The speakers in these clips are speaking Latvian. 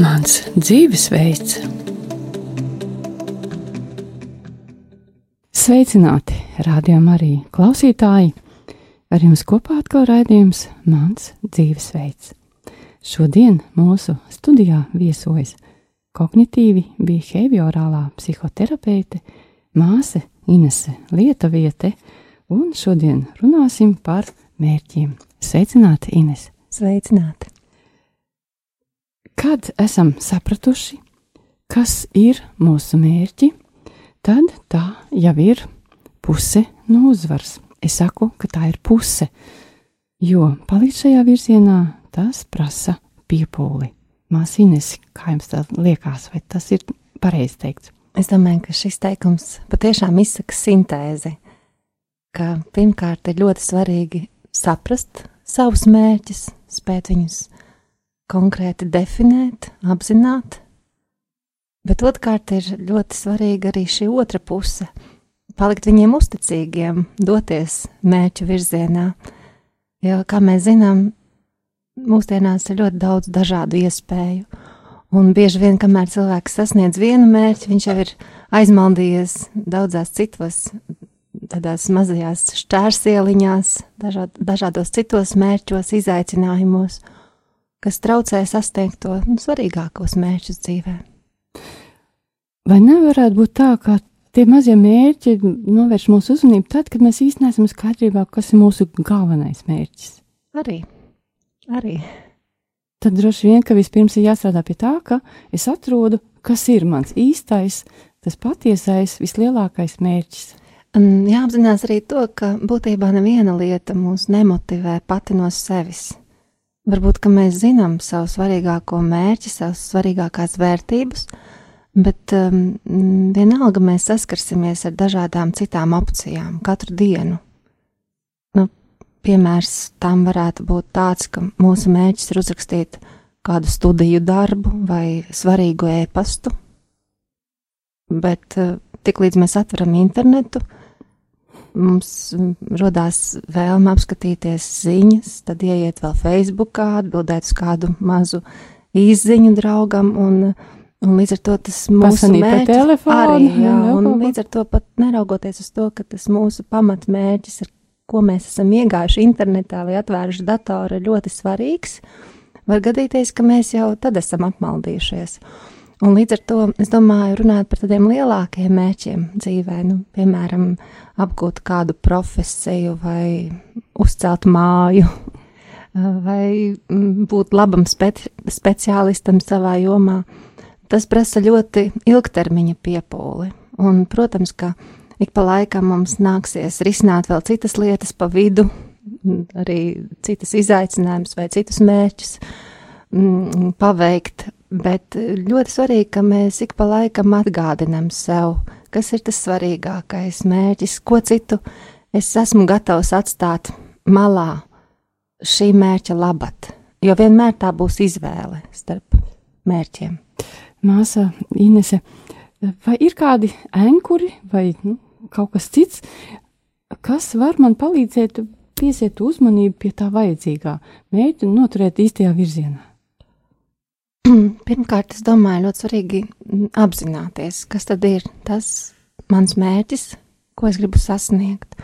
Mans dzīvesveids. Sveicināti, rādījumā arī klausītāji! Ar jums kopā atkal raidījums Mans dzīvesveids. Šodien mūsu studijā viesojas kognitīvi behaviorālā psihoterapeite māsa Inese Lietuviete, un šodien runāsim par mērķiem. Sveicināti, Ines! Sveicināti! Kad esam sapratuši, kas ir mūsu mērķi, tad tā jau ir puse no uzvaras. Es saku, ka tā ir puse, jo palikt šajā virzienā tas prasa piepūli. Māsīnes, kā jums tas liekas, vai tas ir pareizi teikts? Es domāju, ka šis teikums patiešām izsaka sintēzi, ka pirmkārt ir ļoti svarīgi saprast savus mērķus, spēt viņus konkrēti definēt, apzināt, bet otrkārt ir ļoti svarīga arī šī otra puse - palikt viņiem uzticīgiem, doties mērķu virzienā. Jo, kā mēs zinām, mūsdienās ir ļoti daudz dažādu iespēju. Un bieži vien, kamēr cilvēks sasniedz vienu mērķi, viņš jau ir aizmaldījies daudzās citos, tādās mazajās šķērsieliņās, dažād, dažādos citos mērķos, izaicinājumos kas traucē sasniegt to nu, svarīgākos mērķus dzīvē. Vai nevarētu būt tā, ka tie mazie mērķi novērš mūsu uzmanību tad, kad mēs īstenībā neesam skaidrībā, kas ir mūsu galvenais mērķis? Arī. Arī. Tad droši vien, ka vispirms ir jāstrādā pie tā, ka es atrodu, kas ir mans īstais, tas patiesais, vislielākais mērķis. Jāapzinās arī to, ka būtībā neviena lieta mūs nemotivē pati no sevis. Varbūt mēs zinām savu svarīgāko mērķi, savas svarīgākās vērtības, bet um, vienalga mēs saskarsimies ar dažādām citām opcijām katru dienu. Nu, piemērs tam varētu būt tāds, ka mūsu mērķis ir uzrakstīt kādu studiju darbu vai svarīgu ēpastu, bet uh, tiklīdz mēs atveram internetu, uh, mums radās vēlme apskatīties ziņas, tad ieiet vēl Facebookā, atbildēt uz kādu mazu īziņu draugam, un, un līdz ar to tas mūsu mērķis arī, jā, un līdz ar to pat neraugoties uz to, ka tas mūsu pamatmērķis, ar ko mēs esam iegājuši internetā vai atvēruši datoru, ir ļoti svarīgs, var gadīties, ka mēs jau tad esam apmaldījušies. Un līdz ar to es domāju, runāt par tādiem lielākiem mērķiem dzīvē, nu, piemēram, apgūt kādu profesiju vai uzcelt māju, vai mm, būt labam speci speciālistam savā jomā. Tas prasa ļoti ilgtermiņa piepūli. Un, protams, ka ik pa laikam mums nāksies risināt vēl citas lietas pa vidu, arī citas izaicinājumus vai citus mērķus mm, paveikt, Bet eh, ļoti svarīgi, ka mēs ik pa laikam atgādinām sev, kas ir tas svarīgākais mērķis, ko citu es esmu gatavs atstāt malā šī mērķa labad. Jo vienmēr tā būs izvēle starp mērķiem. Māsa Inese, vai ir kādi ankuri vai nu, kaut kas cits, kas var man palīdzēt piesiet uzmanību pie tā vajadzīgā mērķa un noturēt īstajā virzienā? Pirmkārt, es domāju, ļoti svarīgi apzināties, kas tad ir tas mans mērķis, ko es gribu sasniegt.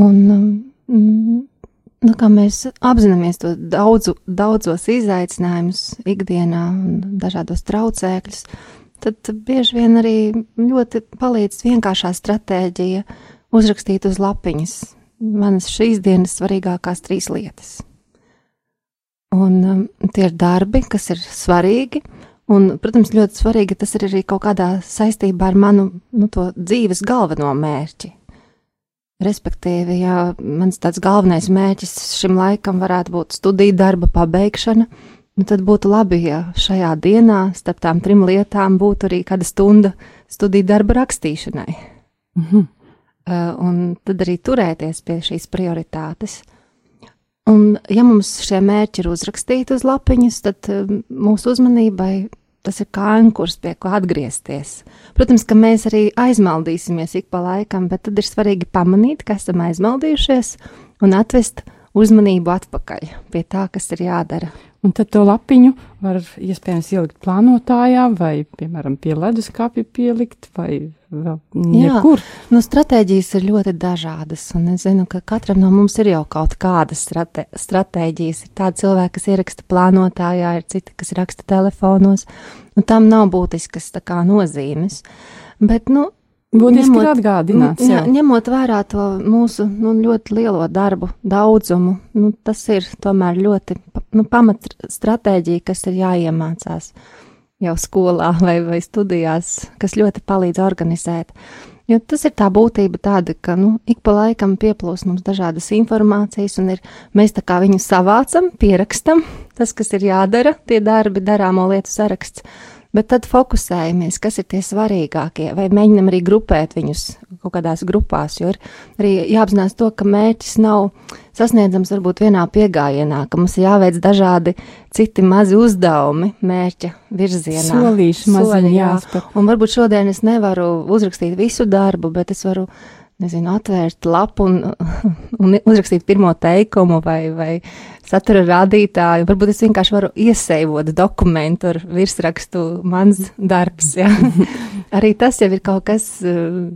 Un, mm, nu, kā mēs apzināmies to daudzu, daudzos izaicinājumus ikdienā un dažādos traucēkļus, tad bieži vien arī ļoti palīdz vienkāršā stratēģija uzrakstīt uz lapiņas manas šīs dienas svarīgākās trīs lietas. Un um, tie ir darbi, kas ir svarīgi. Un, protams, ļoti svarīgi tas ir arī kaut kādā saistībā ar manu nu, dzīves galveno mērķi. Respektīvi, ja mans tāds galvenais mērķis šim laikam varētu būt studiju darba pabeigšana, nu, tad būtu labi, ja šajā dienā starp tām trim lietām būtu arī kāda stunda studiju darba rakstīšanai. -hmm. uh, un tad arī turēties pie šīs prioritātes. Uh, Un, ja mums šie mērķi ir uzrakstīti uz lapiņas, tad um, mūsu uzmanībai tas ir kā ankurs, pie kā atgriezties. Protams, ka mēs arī aizmaldīsimies ik pa laikam, bet tad ir svarīgi pamanīt, ka esam aizmaldījušies un atvest uzmanību atpakaļ pie tā, kas ir jādara. Un tad to lapiņu var iespējams ielikt plānotājā, vai, piemēram, pie leduskapja pielikt, vai vēl nekur. Jā, nu, stratēģijas ir ļoti dažādas, un es zinu, ka katram no mums ir jau kaut kādas strate stratēģijas. Ir tādi cilvēki, kas ieraksta plānotājā, ir citi, kas raksta telefonos, un tam nav būtiskas tā kā nozīmes. Bet, nu, Būtiski ir atgādināts. Jā, ņemot vērā to mūsu nu, ļoti lielo darbu daudzumu, nu, tas ir tomēr ļoti nu, pamat stratēģija, kas ir jāiemācās jau skolā vai, vai studijās, kas ļoti palīdz organizēt. Jo tas ir tā būtība tāda, ka nu, ik pa laikam pieplūst mums dažādas informācijas, un ir, mēs tā kā viņu savācam, pierakstam, tas, kas ir jādara, tie darbi, darāmo lietu saraksts bet tad fokusējamies, kas ir tie svarīgākie, vai mēģinam arī grupēt viņus kaut kādās grupās, jo ir arī jāapzinās to, ka mērķis nav sasniedzams varbūt vienā piegājienā, ka mums ir jāveic dažādi citi mazi uzdevumi mērķa virzienā. Solīši maziņi jāspēr. Un varbūt šodien es nevaru uzrakstīt visu darbu, bet es varu nezinu, atvērt lapu un, un uzrakstīt pirmo teikumu vai, vai satura rādītāju. Varbūt es vienkārši varu iesaivot dokumentu ar virsrakstu mans darbs. Ja? Arī tas jau ir kaut kas uh,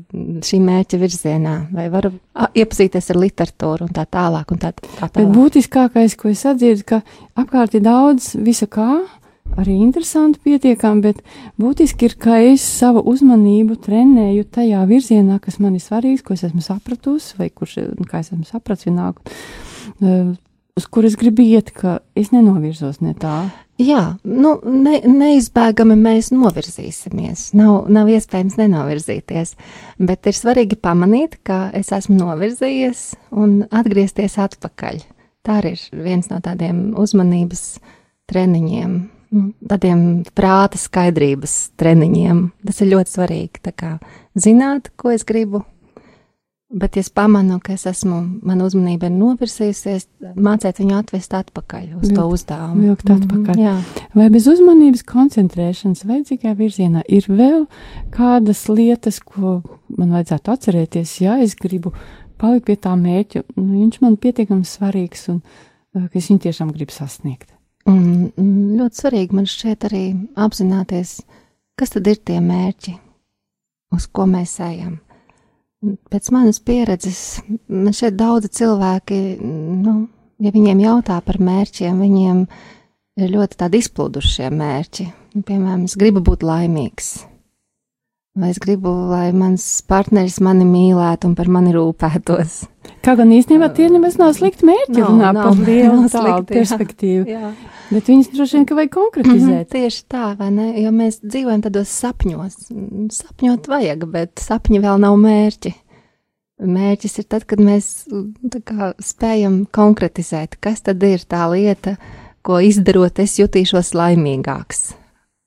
šī mērķa virzienā, vai varu iepazīties ar literatūru un tā tālāk. Un tā, tā tālāk. Bet būtiskākais, ko es atdzirdu, ka apkārt ir daudz visa kā arī interesanti pietiekami, bet būtiski ir, ka es savu uzmanību trenēju tajā virzienā, kas man ir svarīgs, ko es esmu sapratusi, vai kurš, kā es esmu sapratis, uh, uz kur es gribu iet, ka es nenovirzos ne tā. Jā, nu, ne, neizbēgami mēs novirzīsimies. Nav, nav iespējams nenovirzīties, bet ir svarīgi pamanīt, ka es esmu novirzījies un atgriezties atpakaļ. Tā ir viens no tādiem uzmanības treniņiem, nu, tādiem prāta skaidrības treniņiem. Tas ir ļoti svarīgi. Zināt, ko es gribu, bet es pamanu, ka es esmu, mana uzmanība ir novirsījusies, mācīt viņu atvest atpakaļ uz vilkt, to uzdevumu. Vilkt atpakaļ. Mm, jā. Vai bez uzmanības koncentrēšanas vajadzīgajā virzienā ir vēl kādas lietas, ko man vajadzētu atcerēties, ja es gribu palikt pie tā mērķa, nu, viņš man pietiekami svarīgs un ka es viņu tiešām gribu sasniegt? Un ļoti svarīgi man šķiet arī apzināties, kas tad ir tie mērķi, uz ko mēs ejam. Pēc manas pieredzes, man šeit daudzi cilvēki, nu, ja viņiem jautā par mērķiem, viņiem ir ļoti tādi izplūdušie mērķi. Piemēram, es gribu būt laimīgs, vai es gribu, lai mans partneris mani mīlētu un par mani rūpētos. Kā gan īstenībā tie nemaz nav slikti mērķi, nav, runā nav, par lielu tādu perspektīvu. Jā. Bet viņas droši vien, ka vajag konkretizēt. Mm -hmm, tieši tā, vai ne? Jo mēs dzīvojam tādos sapņos. Sapņot vajag, bet sapņi vēl nav mērķi. Mērķis ir tad, kad mēs kā, spējam konkretizēt, kas tad ir tā lieta, ko izdarot, es jutīšos laimīgāks.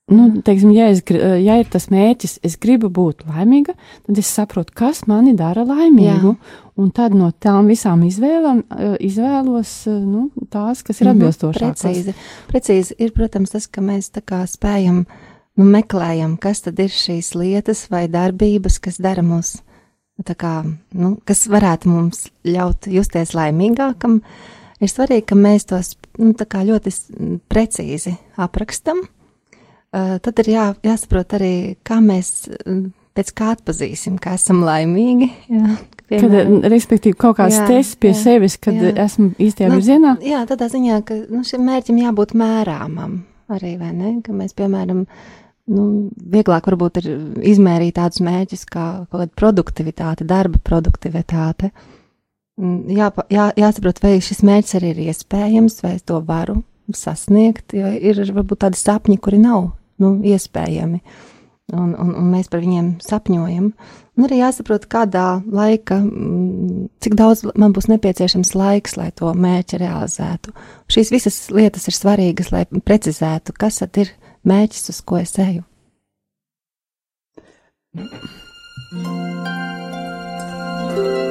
Nu, teiksim, ja, es, ja ir tas mērķis, es gribu būt laimīga, tad es saprotu, kas mani dara laimīgu. Jā. Un tad no tām visām izvēlēm eh, izvēlos eh, nu, tās, kas ir mhm, atbilstošākas. Precīzi. Precīzi ir, protams, tas, ka mēs tā kā spējam, nu, meklējam, kas tad ir šīs lietas vai darbības, kas dara mūs, tā kā, nu, kas varētu mums ļaut justies laimīgākam. Ir svarīgi, ka mēs tos nu, ļoti precīzi aprakstam tad ir jā, jāsaprot arī, kā mēs eh, pēc kā atpazīsim, ka esam laimīgi. Jā. Piemēram. Kad, respektīvi, kaut kāds tests pie jā, sevis, kad jā. esmu īstajā nu, virzienā. Jā, tādā ziņā, ka nu, šim mērķim jābūt mērāmam arī, vai ne? Ka mēs, piemēram, nu, vieglāk varbūt ir izmērīt tādus mērķus kā kaut kāda produktivitāte, darba produktivitāte. Mm, jā, jā, jāsaprot, vai šis mērķis arī ir iespējams, vai es to varu sasniegt, jo ir varbūt tādi sapņi, kuri nav nu, iespējami. Un, un, un mēs par viņiem sapņojam. Un arī jāsaprot, kādā laika, mm, cik daudz man būs nepieciešams laiks, lai to mērķi realizētu. Šīs visas lietas ir svarīgas, lai precizētu, kas tad ir mērķis, uz ko es eju. Thank you.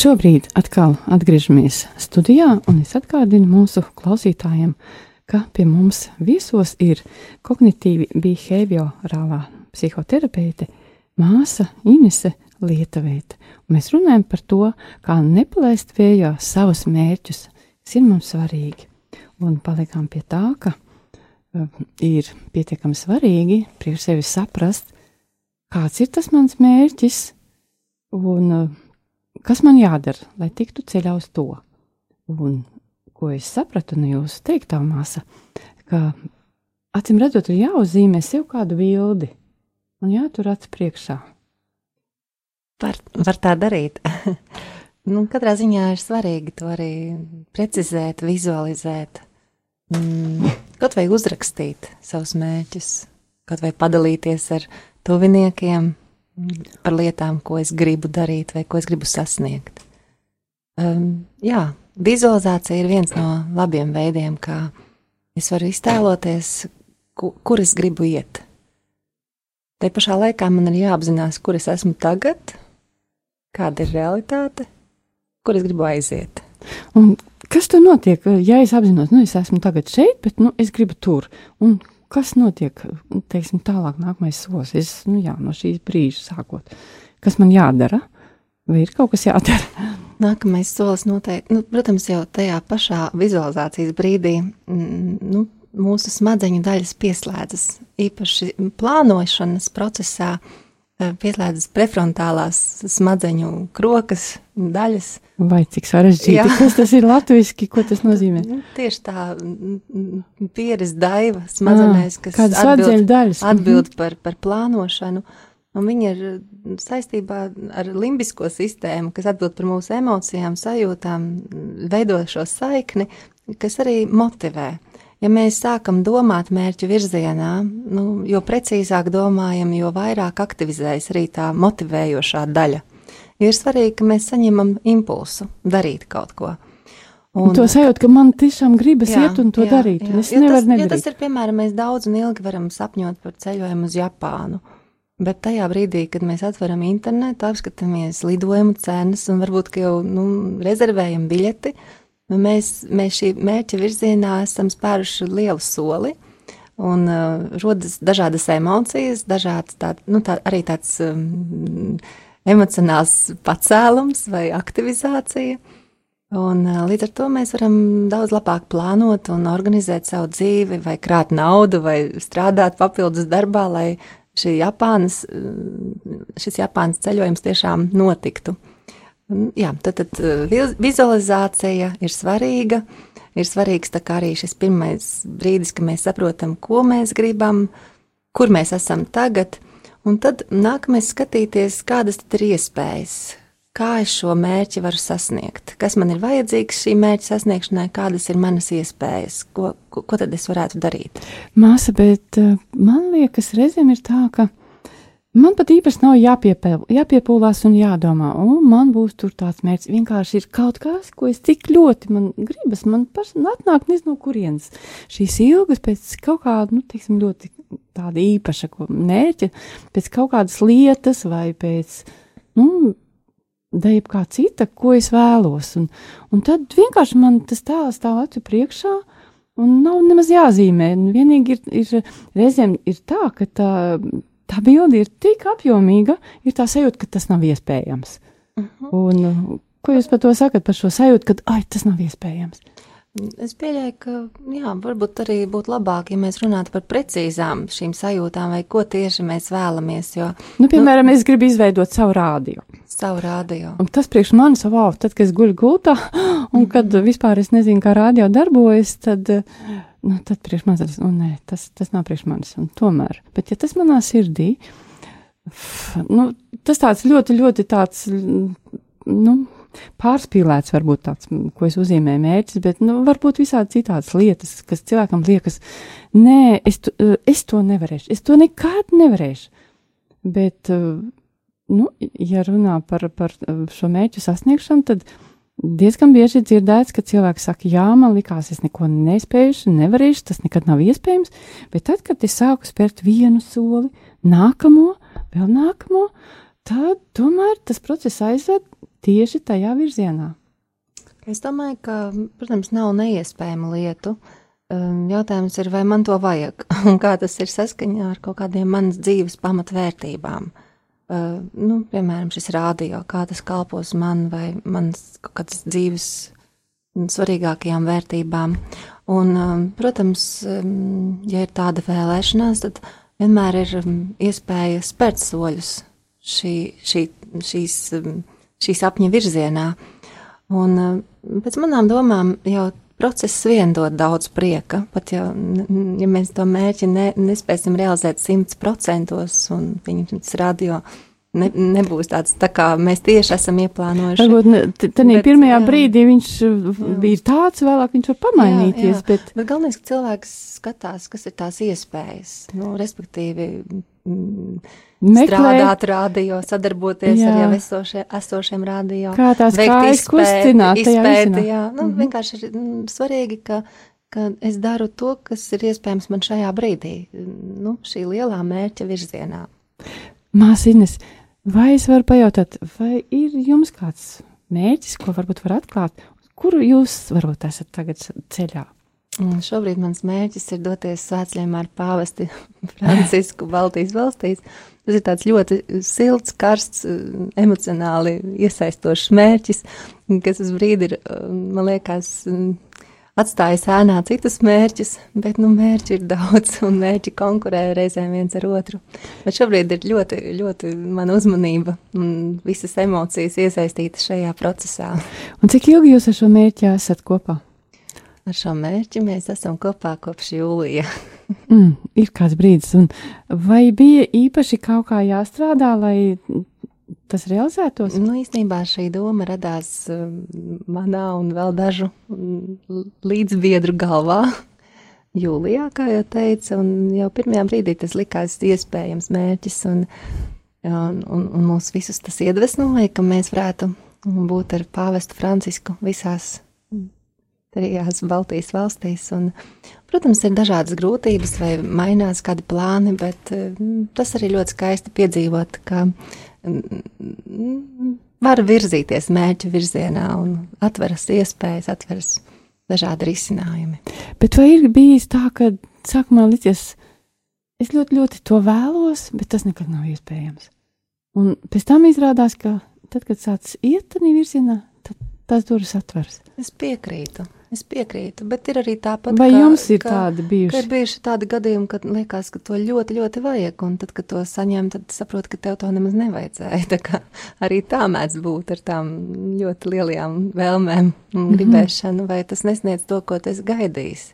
Šobrīd atkal atgriežamies studijā, un es atgādinu mūsu klausītājiem, ka pie mums viesos ir kognitīvi behaviorālā psihoterapeite māsa Inese Lietuvēta. Mēs runājam par to, kā nepalaist vējā savus mērķus. Tas ir mums svarīgi. Un palikām pie tā, ka uh, ir pietiekami svarīgi priekš sevi saprast, kāds ir tas mans mērķis un uh, kas man jādara, lai tiktu ceļā uz to. Un ko es sapratu no jūsu teiktā māsa, ka acīm redzot, ir jāuzzīmē sev kādu bildi un jātur acis priekšā. Var, var tā darīt. nu, katrā ziņā ir svarīgi to arī precizēt, vizualizēt. Mm, kaut vai uzrakstīt savus mērķus, kaut vai padalīties ar tuviniekiem par lietām, ko es gribu darīt vai ko es gribu sasniegt. Um, jā, vizualizācija ir viens no labiem veidiem, kā es varu iztēloties, ku, kur es gribu iet. Te pašā laikā man ir jāapzinās, kur es esmu tagad, kāda ir realitāte, kur es gribu aiziet. Un kas tur notiek? Ja es apzinos, nu, es esmu tagad šeit, bet nu, es gribu tur. Un kas notiek teiksim, tālāk, nākamais solis? Es nu, jā, no šīs brīža sākot, kas man jādara? Vai ir kaut kas jādara? Nākamais solis noteikti, nu, protams, jau tajā pašā vizualizācijas brīdī mm, nu, mūsu smadzeņu daļas pieslēdzas. Īpaši plānošanas procesā Eh, pieslēdzas prefrontālās smadzeņu krokas daļas. Vai cik sarežģīti, kas tas ir latviski, ko tas nozīmē? Nu, tieši tā pieres daiva smadzenēs, kas atbild, daļas. atbild mhm. par, par plānošanu. Un viņa ir saistībā ar limbisko sistēmu, kas atbild par mūsu emocijām, sajūtām, veido šo saikni, kas arī motivē ja mēs sākam domāt mērķu virzienā, nu, jo precīzāk domājam, jo vairāk aktivizējas arī tā motivējošā daļa. Ir svarīgi, ka mēs saņemam impulsu darīt kaut ko. Un, to sajūtu, ka man tiešām gribas jā, iet un to jā, darīt. Jā. Es ja nevaru nedarīt. Ja tas ir, piemēram, mēs daudz un ilgi varam sapņot par ceļojumu uz Japānu. Bet tajā brīdī, kad mēs atveram internetu, apskatāmies lidojumu cenas un varbūt jau nu, rezervējam biļeti, uh, mēs, mēs šī mērķa virzienā esam spēruši lielu soli. Un uh, rodas dažādas emocijas, dažāds tā, nu, tā, arī tāds um, emocionāls pacēlums vai aktivizācija. Un, uh, līdz ar to mēs varam daudz labāk plānot un organizēt savu dzīvi, vai krāt naudu, vai strādāt papildus darbā, lai Japānas, šis Japānas ceļojums tiešām notiktu. Jā, tad, tad uh, vizualizācija ir svarīga. Ir svarīgs arī šis pirmais brīdis, kad mēs saprotam, ko mēs gribam, kur mēs esam tagad, un tad nākamais skatīties, kādas ir iespējas, kā es šo mērķi varu sasniegt, kas man ir vajadzīgs šī mērķa sasniegšanai, kādas ir manas iespējas, ko, ko, ko tad es varētu darīt. Māsa, bet uh, man liekas, reizēm ir tā, ka Man pat īpaši nav jāpiepēl, jāpiepūlās un jādomā, un man būs tur tāds mērķis. Vienkārši ir kaut kas, ko es tik ļoti man gribas, man pašai atnāk nezinu no kurienes. Šīs ilgas pēc kaut kāda, nu, teiksim, ļoti tāda īpaša mērķa, pēc kaut kādas lietas vai pēc, nu, dēļ kā cita, ko es vēlos. Un, un tad vienkārši man tas tā stāv acu priekšā. Un nav nemaz jāzīmē. Vienīgi ir, ir reizēm ir tā, ka tā tā bilde ir tik apjomīga, ir tā sajūta, ka tas nav iespējams. Uh mhm. -huh. Un, ko jūs par to sakat, par šo sajūtu, ka, tas nav iespējams? Es pieļauju, ka, jā, varbūt arī būtu labāk, ja mēs runātu par precīzām šīm sajūtām, vai ko tieši mēs vēlamies. Jo, nu, piemēram, nu, es gribu izveidot savu rādio. Savu rādio. Un tas priekš manis, wow, tad, kad es guļu gultā, un kad mm -hmm. vispār es nezinu, kā rādio darbojas, tad nu, tad priekš manis tas, nu, nē, tas, tas nav priekš manis. Un tomēr, bet ja tas manā sirdī, nu, tas tāds ļoti, ļoti tāds, nu, pārspīlēts, varbūt tāds, ko es uzzīmēju mērķis, bet, nu, varbūt visādi citādas lietas, kas cilvēkam liekas, nē, es, tu, es to nevarēšu, es to nekad nevarēšu. Bet, nu, ja runā par, par šo mērķu sasniegšanu, tad diezgan bieži dzirdēts, ka cilvēki saka, jā, man likās, es neko nespējuši, nevarēšu, tas nekad nav iespējams, bet tad, kad es sāku spērt vienu soli, nākamo, vēl nākamo, tad tomēr tas process aizved tieši tajā virzienā? Es domāju, ka, protams, nav neiespējamu lietu. Um, jautājums ir, vai man to vajag, un kā tas ir saskaņā ar kaut kādiem manas dzīves pamatvērtībām. Uh, nu, piemēram, šis rādio, kā tas kalpos man vai manas kaut kādas dzīves svarīgākajām vērtībām. Un, um, protams, ja ir tāda vēlēšanās, tad vienmēr ir iespēja spērt soļus šī, šī, šīs, šī sapņa virzienā. Un pēc manām domām jau process vien dod daudz prieka, pat ja, ja mēs to mērķi ne, nespēsim realizēt simts procentos un viņas radio ne, nebūs tāds, tā kā mēs tieši esam ieplānojuši. Varbūt tādā pirmajā jā. brīdī viņš jā. bija tāds, vēlāk viņš var pamainīties. Jā, jā. Bet... bet galvenais, ka cilvēks skatās, kas ir tās iespējas, nu, respektīvi. Mm, Meklēt, strādāt radio, sadarboties jā. ar jau esošie, esošiem radio. Kā tās kājas kustināt, izpēti, jā. Nu, mm -hmm. vienkārši ir mm, svarīgi, ka, ka es daru to, kas ir iespējams man šajā brīdī, nu, šī lielā mērķa virzienā. Māsīnes, Vai es varu pajautāt, vai ir jums kāds mērķis, ko varbūt var atklāt, kuru jūs varbūt esat tagad ceļā? Un šobrīd mans mērķis ir doties svētceļiem ar pāvesti Francisku Baltijas valstīs. Tas ir tāds ļoti silts, karsts, emocionāli iesaistošs mērķis, kas uz brīdi ir, man liekas, atstājis ēnā citus mērķus, bet nu, mērķi ir daudz, un mērķi konkurē reizēm viens ar otru. Bet šobrīd ir ļoti, ļoti mana uzmanība un visas emocijas iesaistītas šajā procesā. Un cik ilgi jūs ar šo mērķi esat kopā? Ar šo mērķi mēs esam kopā kopš jūlija. mm, ir kāds brīdis, un vai bija īpaši kaut kā jāstrādā, lai tas realizētos? Nu, īstenībā šī doma radās um, manā un vēl dažu mm, līdzbiedru galvā. Jūlijā, kā jau teicu, un jau pirmajā brīdī tas likās iespējams mērķis, un, un, un, un mūs visus tas iedvesmoja, ka mēs varētu būt ar pāvestu Francisku visās trijās Baltijas valstīs. Un, protams, ir dažādas grūtības vai mainās kādi plāni, bet mm, tas arī ļoti skaisti piedzīvot, ka var virzīties mērķa virzienā un atveras iespējas, atveras dažādi risinājumi. Bet vai ir bijis tā, ka sākumā licies, es ļoti, ļoti to vēlos, bet tas nekad nav iespējams. Un pēc tam izrādās, ka tad, kad sāc iet tādā virzienā, tās durvis atveras. Es piekrītu. Es piekrītu, bet ir arī tāpat. Vai ka, jums ir ka, tādi bijuši? Ir bijuši tādi gadījumi, kad liekas, ka to ļoti, ļoti vajag, un tad, kad to saņem, tad saprot, ka tev to nemaz nevajadzēja. Tā kā arī tā mēdz būt ar tām ļoti lielajām vēlmēm un mm -hmm. gribēšanu, vai tas nesniedz to, ko tu esi gaidījis.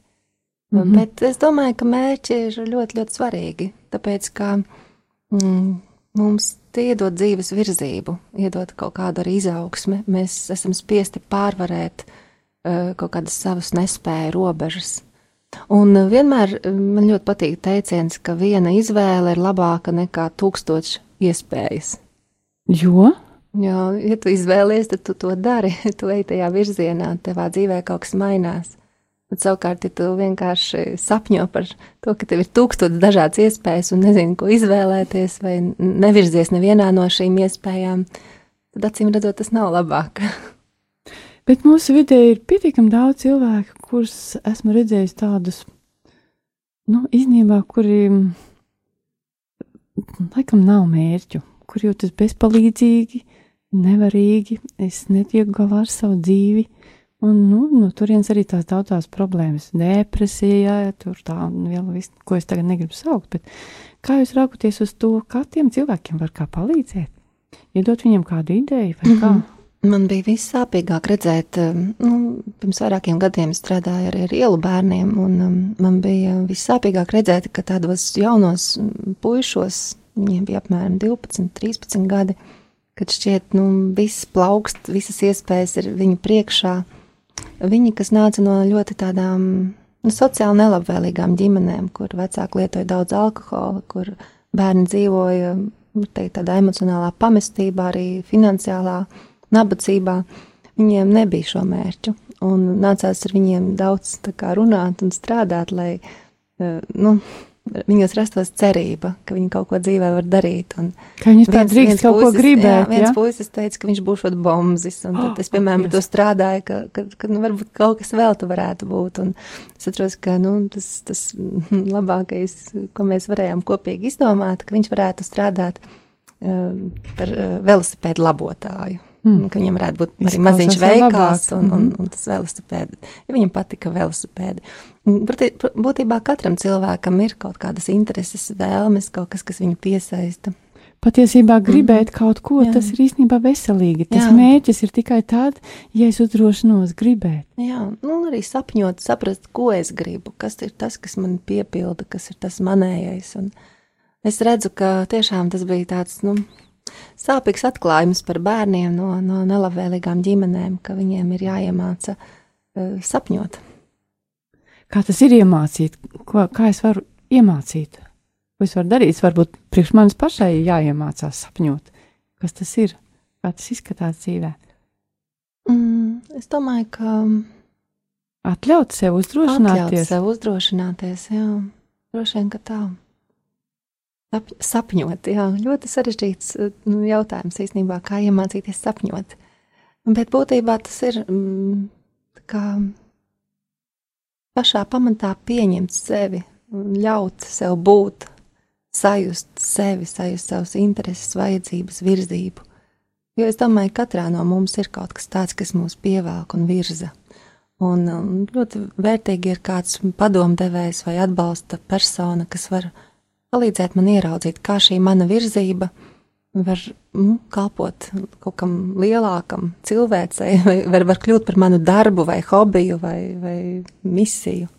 Mm -hmm. Bet es domāju, ka mērķi ir ļoti, ļoti svarīgi, tāpēc, ka mm, mums tie iedod dzīves virzību, iedod kaut kādu arī izaugsmi. Mēs esam spiesti pārvarēt Eh, kaut kādas savas nespēja robežas. Un eh, vienmēr eh, man ļoti patīk teiciens, ka viena izvēle ir labāka nekā tūkstoši iespējas. Jo? Jo, ja tu izvēlies, tad tu to dari, tu ej tajā virzienā, tevā dzīvē kaut kas mainās. Bet savukārt, ja tu vienkārši sapņo par to, ka tev ir tūkstoši dažādas iespējas un nezini, ko izvēlēties, vai nevirzies nevienā no šīm iespējām, tad acīm redzot, tas nav labāk. Bet mūsu vidē ir pietiekami daudz cilvēku, kurus esmu redzējis tādus, nu, īstenībā, kuri laikam nav mērķu, kur jūtas bezpalīdzīgi, nevarīgi, es netieku galā ar savu dzīvi. Un, nu, no turienes arī tās daudzās problēmas, depresija, tur tā, nu, vēl viss, ko es tagad negribu saukt, bet kā jūs raugoties uz to, kā tiem cilvēkiem var kā palīdzēt? Iedot viņiem kādu ideju vai kā? Mm -hmm. Man bija vissāpīgāk redzēt, um, nu, pirms vairākiem gadiem strādāju arī ar ielu bērniem, un um, man bija vissāpīgāk redzēt, ka tādos jaunos puišos, viņiem bija apmēram 12, 13 gadi, kad šķiet, nu, viss plaukst, visas iespējas ir viņu priekšā. Viņi, kas nāca no ļoti tādām nu, sociāli nelabvēlīgām ģimenēm, kur vecāki lietoja daudz alkohola, kur bērni dzīvoja, teikt, tādā emocionālā pamestībā, arī finansiālā nabadzībā, viņiem nebija šo mērķu. Un nācās ar viņiem daudz kā, runāt un strādāt, lai uh, nu, viņos rastos cerība, ka viņi kaut ko dzīvē var darīt. Un Ka viņi tā drīkst kaut ko puisis- gribēt, Jā, viens ja? puisis teica, ka viņš būs šot bombzis, un tad es, piemēram, Oh, ar to strādāju, ka, ka, ka nu, varbūt kaut kas vēl tu varētu būt. Un es atceros, ka nu, tas, tas labākais, ko mēs varējām kopīgi izdomāt, ka viņš varētu strādāt um, par uh, velosipēdu labotāju. Mm. Ka viņam varētu būt arī maziņš veikals, un, un, Mhm. un tas velosipēdi. Ja viņam patika velosipēdi. Būtībā katram cilvēkam ir kaut kādas intereses, vēlmes, kaut kas, kas viņu piesaista. Patiesībā gribēt kaut ko. Jā. tas ir īstenībā veselīgi. Tas Jā. mērķis ir tikai tad, ja es uzdrošinos gribēt. Jā, nu, arī sapņot, saprast, ko es gribu, kas ir tas, kas man piepilda, kas ir tas manējais. Un es redzu, ka tiešām tas bija tāds nu, sāpīgs atklājums par bērniem no, no nelabvēlīgām ģimenēm, ka viņiem ir jāiemāca uh, sapņot. Kā tas ir iemācīt? Ko, kā es varu iemācīt? Ko es varu darīt? Varbūt priekš manis pašai jāiemācās sapņot. Kas tas ir? Kā tas izskatās dzīvē? Mm, es domāju, ka Atļaut sev atļaut uzdrošināties. sev uzdrošināties, jā, droši vien, ka tā. Sap, sapņot, jā, ļoti sarežģīts eh, nu, jautājums īstenībā, kā iemācīties sapņot. Bet būtībā tas ir mm, tā kā pašā pamatā pieņemt sevi, un ļaut sev būt, sajust sevi, sajust savus intereses, vajadzības, virzību. Jo es domāju, ka katrā no mums ir kaut kas tāds, kas mūs pievelk un virza. Un um, ļoti vērtīgi ir kāds padomdevējs vai atbalsta persona, kas var palīdzēt man ieraudzīt, kā šī mana virzība var nu, kalpot kaut kam lielākam, cilvēcei, vai var, var kļūt par manu darbu, vai hobiju, vai, vai misiju.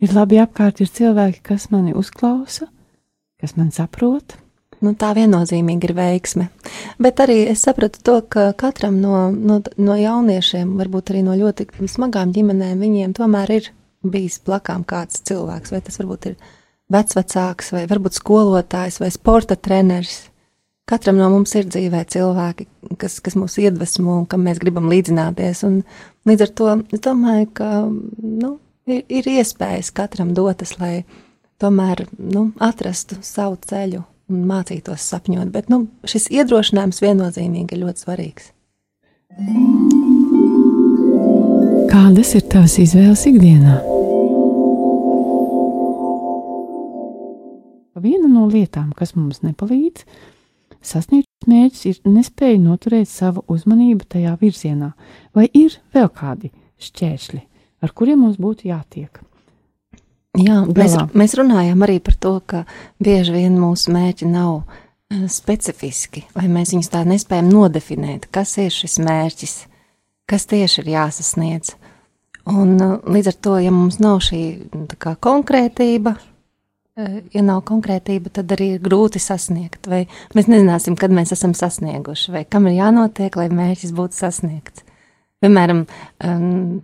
Ir labi apkārt ir cilvēki, kas mani uzklausa, kas man saprot. Nu, tā viennozīmīgi ir veiksme. Bet arī es sapratu to, ka katram no, no, no jauniešiem, varbūt arī no ļoti smagām ģimenēm, viņiem tomēr ir bijis blakām kāds cilvēks, vai tas varbūt ir vecvecāks, vai varbūt skolotājs, vai sporta treneris. Katram no mums ir dzīvē cilvēki, kas, kas mūs iedvesmo un kam mēs gribam līdzināties. Un līdz ar to es domāju, ka nu, ir, ir iespējas katram dotas, lai tomēr nu, atrastu savu ceļu un mācītos sapņot. Bet nu, šis iedrošinājums viennozīmīgi ir ļoti svarīgs. Kādas ir tavas izvēles ikdienā? Viena no lietām, kas mums nepalīdz sasniegt mērķus, ir nespēja noturēt savu uzmanību tajā virzienā, vai ir vēl kādi šķēršļi, ar kuriem mums būtu jātiek. Jā, mēs, mēs runājam arī par to, ka bieži vien mūsu mērķi nav eh, specifiski, vai mēs viņus tā nespējam nodefinēt, kas ir šis mērķis, kas tieši ir jāsasniedz. Un eh, līdz ar to, ja mums nav šī kā, konkrētība, ja nav konkrētība, tad arī ir grūti sasniegt, vai mēs nezināsim, kad mēs esam sasnieguši, vai kam ir jānotiek, lai mērķis būtu sasniegts. Piemēram, um,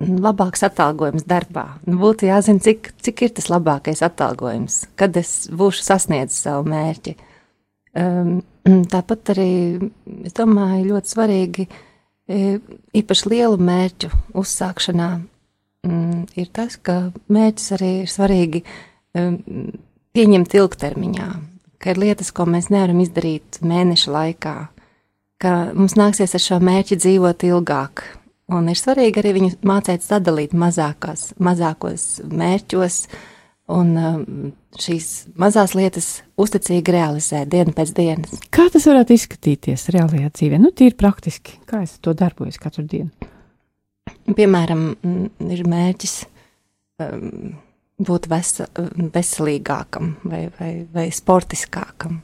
labāks atalgojums darbā. Nu, būtu jāzina, cik, cik ir tas labākais atalgojums, kad es būšu sasniedzis savu mērķi. Um, tāpat arī, es domāju, ļoti svarīgi, e, īpaši lielu mērķu uzsākšanā, mm, ir tas, ka mērķis arī ir svarīgi um, pieņemt ilgtermiņā, ka ir lietas, ko mēs nevaram izdarīt mēneša laikā, ka mums nāksies ar šo mērķi dzīvot ilgāk. Un ir svarīgi arī viņu mācīt sadalīt mazākās, mazākos mērķos, un šīs mazās lietas uzticīgi realizēt dienu pēc dienas. Kā tas varētu izskatīties reālajā dzīvē? Nu, tīri praktiski, kā es to darbojos katru dienu. Piemēram, ir mērķis um, būt vesa, veselīgākam vai, vai, vai sportiskākam.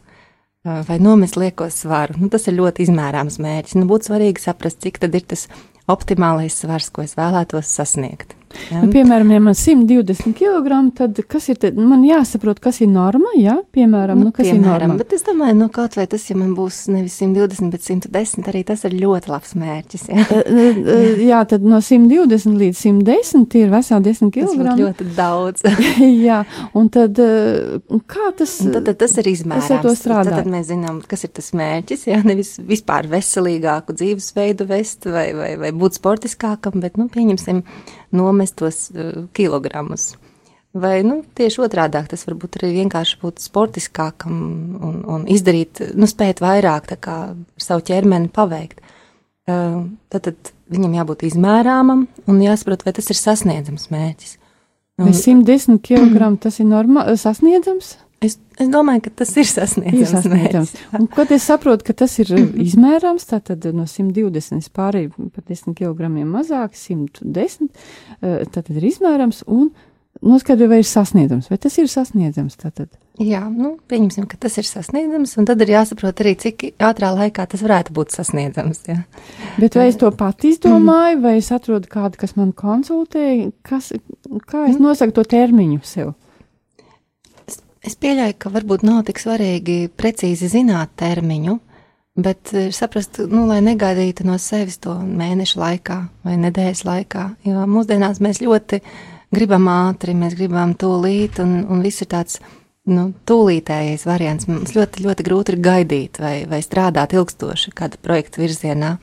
Vai nomest lieko svaru. Nu, tas ir ļoti izmērāms mērķis. Nu, būtu svarīgi saprast, cik tad ir tas optimālais svars, ko es vēlētos sasniegt. Ja? Nu, piemēram, ja man 120 kg, tad kas ir, tad man jāsaprot, kas ir norma, jā, piemēram, nu, kas ir piemēram, norma. bet es domāju, nu, kaut vai tas, ja man būs nevis 120, bet 110, arī tas ir ļoti labs mērķis. Ja? Eh, eh, eh, Jā, tad no 120 līdz 110 ir veseli 10 Tas būtu kg. ļoti daudz. Jā, un tad kā tas, Un Tad, tad tas ir izmērāms. ar to strādāt? Tad, tad mēs zinām, kas ir tas mērķis. Jā, nevis vispār veselīgāku dzīvesveidu vest vai, vai, vai būt sportiskākam, bet, nu, pieņemsim, nomest tos uh, kilogramus. Vai nu, tieši otrādi tas varbūt arī vienkārši būt sportiskākam un, un izdarīt, nu, spēt vairāk kā savu ķermeni paveikt. Uh, tad, tad viņam jābūt izmērāmam un jāsaprot, vai tas ir sasniedzams mērķis. Un, vai 110 kg tas ir normāli sasniedzams? Es, domāju, ka tas ir sasniedzams. Ir sasniedzams. Un, kad es saprotu, ka tas ir izmērāms, tad no 120 pārēju par 10 kg mazāk, 110, tad ir izmērāms un noskaidro, vai ir sasniedzams, vai tas ir sasniedzams. Tātad. Jā, nu, pieņemsim, ka tas ir sasniedzams, un tad ir jāsaprot arī, cik ātrā laikā tas varētu būt sasniedzams. Jā. Bet vai es to pati izdomāju, vai es atrodu kādu, kas man konsultē, kas, kā es nosaku to termiņu sev? Es, pieļauju, ka varbūt nav tik svarīgi precīzi zināt termiņu, bet eh, saprast, nu, lai negaidītu no sevis to mēnešu laikā vai nedēļas laikā, jo mūsdienās mēs ļoti gribam ātri, mēs gribam tūlīt, un, un viss ir tāds nu, tūlītējais variants. Mums ļoti, ļoti grūti ir gaidīt vai, vai strādāt ilgstoši kāda projekta virzienā.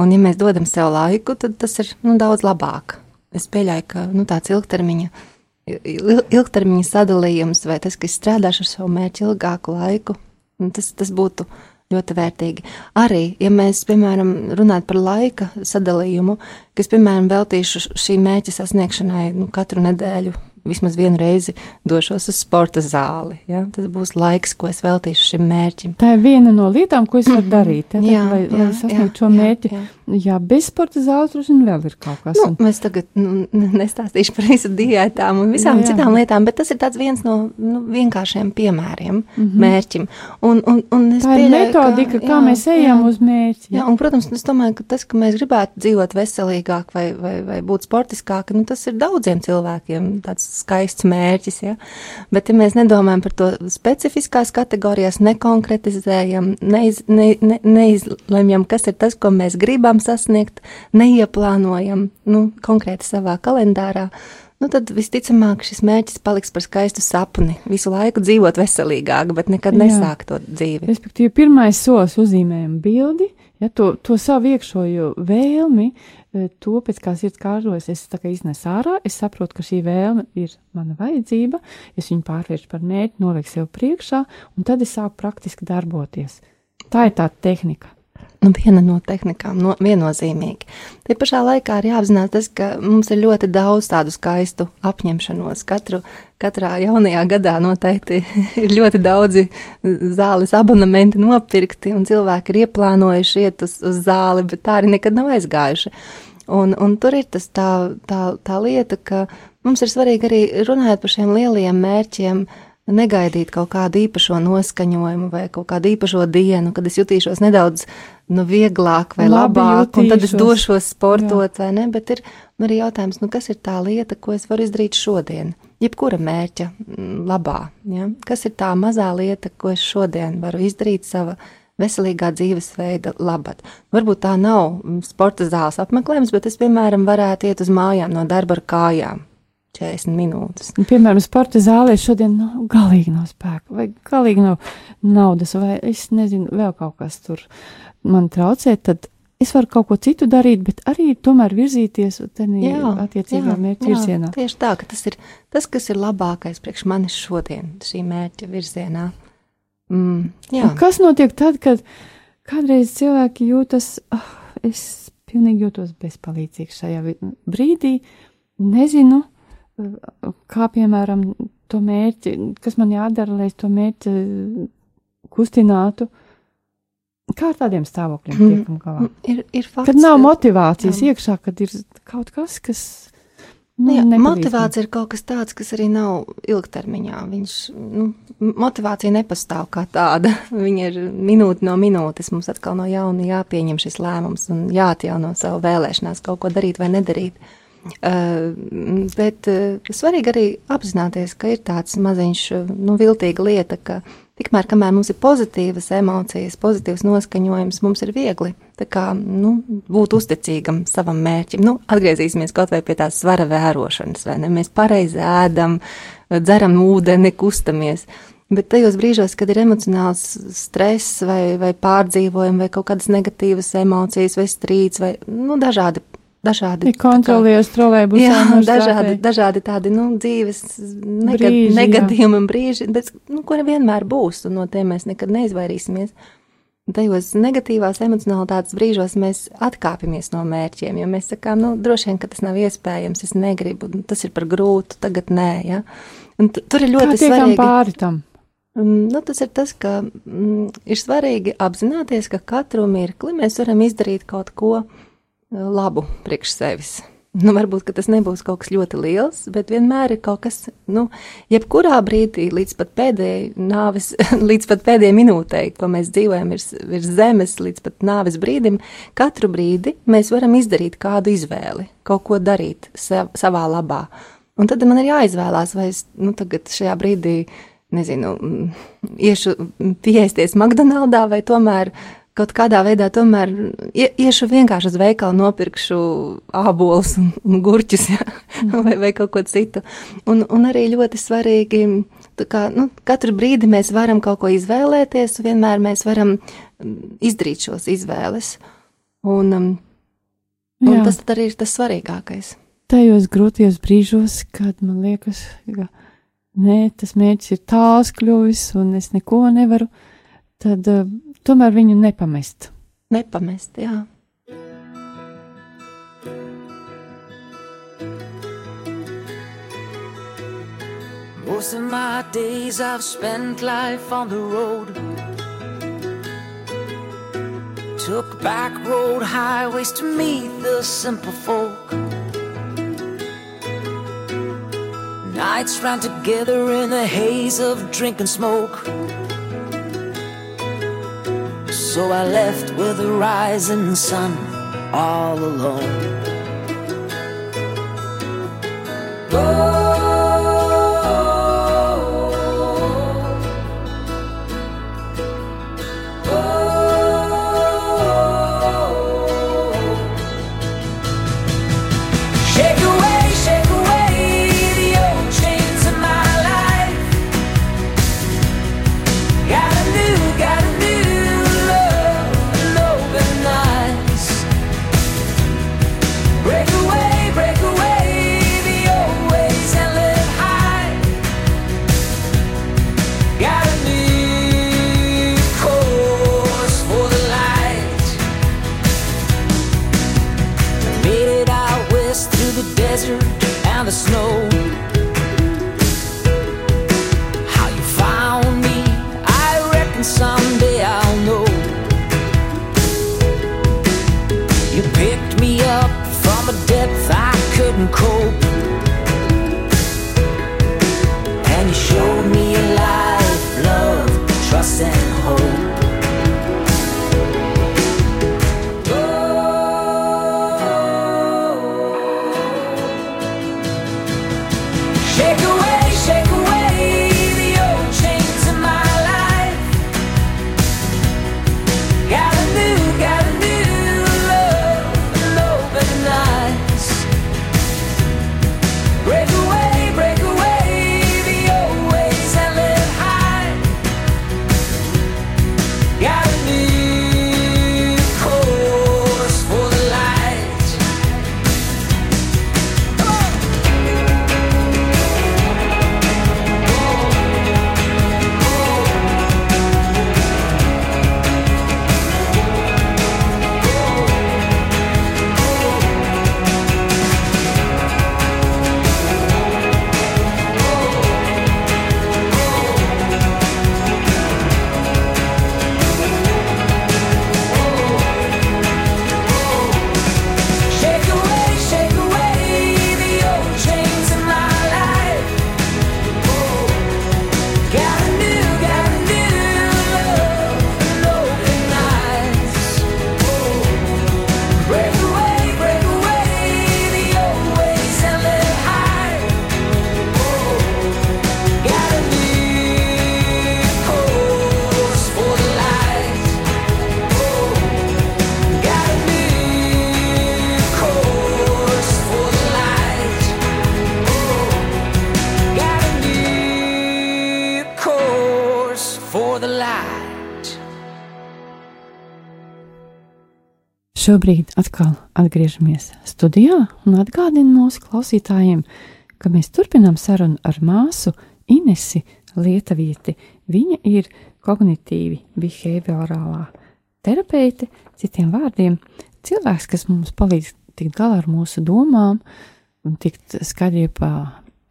Un, ja mēs dodam sev laiku, tad tas ir nu, daudz labāk. Es pieļauju, ka nu, tāds ilgtermiņa, ilgtermiņa sadalījums vai tas, kas strādās ar savu mērķi ilgāku laiku, nu, tas, tas būtu ļoti vērtīgi. Arī, ja mēs, piemēram, runājam par laika sadalījumu, kas, piemēram, veltīšu šī mērķa sasniegšanai nu, katru nedēļu vismaz vienu reizi došos uz sporta zāli. Ja? Tas būs laiks, ko es veltīšu šim mērķim. Tā ir viena no lietām, ko es varu mhm. darīt, ja? jā, lai, jā, lai sasniegtu šo mērķi. Jā, jā. jā, bez sporta zāles droši vien vēl ir kaut kas. Nu, un... Mēs tagad nu, nestāstīšu par visu diētām un visām jā, jā. citām lietām, bet tas ir tāds viens no nu, vienkāršiem piemēriem mm -hmm. mērķim. Un, un, un Tā ir metodika, ka, kā jā, mēs ejam jā, uz mērķi. Jā. jā, un, protams, es domāju, ka tas, ka mēs gribētu dzīvot veselīgāk vai, vai, vai būt sportiskāk, nu, tas ir daudziem cilvēkiem tāds skaists mērķis, ja? bet ja mēs nedomājam par to specifiskās kategorijās, nekonkretizējam, neiz, ne, ne, neizlemjam, kas ir tas, ko mēs gribam sasniegt, neieplānojam, nu, konkrēti savā kalendārā, nu tad visticamāk šis mērķis paliks par skaistu sapni. Visu laiku dzīvot veselīgāk, bet nekad nesākt to dzīvi. Respektīvi, pirmais solis uzzīmējam bildi, ja, to, to savu iekšojo vēlmi, Eh, to, pēc kā sirds kārtojas, es tā kā iznesu ārā, es saprotu, ka šī vēlme ir mana vajadzība, es viņu pārvēršu par mērķi, nolieku sev priekšā, un tad es sāku praktiski darboties. Tā ir tā tehnika. Nu, viena no tehnikām, no, viennozīmīgi. Te pašā laikā ir jāapzinās tas, ka mums ir ļoti daudz tādu skaistu apņemšanos. Katru, katrā jaunajā gadā noteikti ir ļoti daudzi zāles abonementi nopirkti, un cilvēki ir ieplānojuši iet uz, uz zāli, bet tā arī nekad nav aizgājuši. Un, un tur ir tas tā, tā, tā lieta, ka mums ir svarīgi arī runājot par šiem lielajiem mērķiem, negaidīt kaut kādu īpašo noskaņojumu vai kaut kādu īpašo dienu, kad es jutīšos nedaudz nu, vieglāk vai Labi labāk, jutīšos. un tad es došos sportot, Jā. vai ne? Bet ir arī jautājums, nu, kas ir tā lieta, ko es varu izdarīt šodien? Jebkura mērķa mm, labā, ja? kas ir tā mazā lieta, ko es šodien varu izdarīt sava veselīgā dzīvesveida labad. Varbūt tā nav sporta zāles apmeklējums, bet es, piemēram, varētu iet uz mājām no darba ar kājām 40 minūtes. Piemēram, sporta zālē šodien nav, galīgi nav spēka, vai galīgi nav naudas, vai es nezinu, vēl kaut kas tur man traucē, tad es varu kaut ko citu darīt, bet arī tomēr virzīties tādā attiecīgā mērķa virzienā. Tieši tā, ka tas ir tas, kas ir labākais priekš manis šodien, šī mērķa virzienā. Mm, jā. Un kas notiek tad, kad kādreiz cilvēki jūtas, oh, es pilnīgi jūtos bezpalīdzīgs šajā brīdī, nezinu, kā piemēram to mērķi, kas man jādara, lai es to mērķi kustinātu. Kā ar tādiem stāvokļiem mhm. tiekam galā? Ir, ir fakts, kad nav motivācijas jā. iekšā, kad ir kaut kas, kas. Nu, jā, motivācija ir kaut kas tāds, kas arī nav ilgtermiņā. Viņš, nu, motivācija nepastāv kā tāda. Viņa ir minūte no minūtes. Mums atkal no jauna jāpieņem šis lēmums un jāatjauno savu vēlēšanās kaut ko darīt vai nedarīt. Uh, Uh, bet uh, svarīgi arī apzināties, ka ir tāds maziņš, nu, viltīga lieta, ka tikmēr, kamēr mums ir pozitīvas emocijas, pozitīvs noskaņojums, mums ir viegli kā, nu, būt uzticīgam savam mērķim. Nu, atgriezīsimies kaut vai pie tās svara vērošanas, vai ne? Mēs pareizi ēdam, dzeram ūdeni, kustamies. Bet tajos brīžos, kad ir emocionāls stress vai, vai pārdzīvojumi vai kaut kādas negatīvas emocijas vai strīds vai nu, dažādi dažādi. Kontrolējos trolēbusā. Jā, dažādi, dažādi tādi, nu, dzīves negad, brīži, negadījumi un brīži, bet, nu, kuri vienmēr būs, un no tiem mēs nekad neizvairīsimies. Tajos negatīvās emocionalitātes brīžos mēs atkāpjamies no mērķiem, jo mēs sakām, nu, droši vien, ka tas nav iespējams, es negribu, tas ir par grūtu, tagad nē, ja. Un tur ir ļoti svarīgi. pāri tam? Nu, tas ir tas, ka mm, ir svarīgi apzināties, ka katru mirkli mēs varam izdarīt kaut ko labu priekš sevis. Nu, varbūt tas nebūs kaut kas ļoti liels, bet vienmēr ir kaut kas, nu, jebkurā brīdī, līdz pat pēdējai nāves, līdz pat pēdējai minūtei, ko mēs dzīvojam virs, virs zemes, līdz pat nāves brīdim, katru brīdi mēs varam izdarīt kādu izvēli, kaut ko darīt sev, savā labā. Un tad man ir jāizvēlās, vai es, nu, tagad šajā brīdī, nezinu, iešu piesties McDonaldā vai tomēr kaut kādā veidā tomēr iešu vienkārši uz veikalu, nopirkšu ābolus un, un gurķus, ja? mm. vai, vai kaut ko citu. Un, un arī ļoti svarīgi, kā, nu, katru brīdi mēs varam kaut ko izvēlēties, vienmēr mēs varam izdarīt šos izvēles. Un, un tas arī ir tas svarīgākais. Tajos grūtajos brīžos, kad man liekas, ka nē, tas mērķis ir tāls kļuvis un es neko nevaru, tad uh, tomēr viņu nepamest. Nepamest, jā. Most of my days I've spent life on the road. Took back road highways to meet the simple folk. Nights ran together in the haze of drink and smoke. So I left with the rising sun all alone. Oh. Šobrīd atkal atgriežamies studijā un atgādinu mūsu klausītājiem, ka mēs turpinām sarunu ar māsu Inesi Lietuvieti. Viņa ir kognitīvi behaviorālā terapeite, citiem vārdiem, cilvēks, kas mums palīdz tikt galā ar mūsu domām un tikt skaidrībā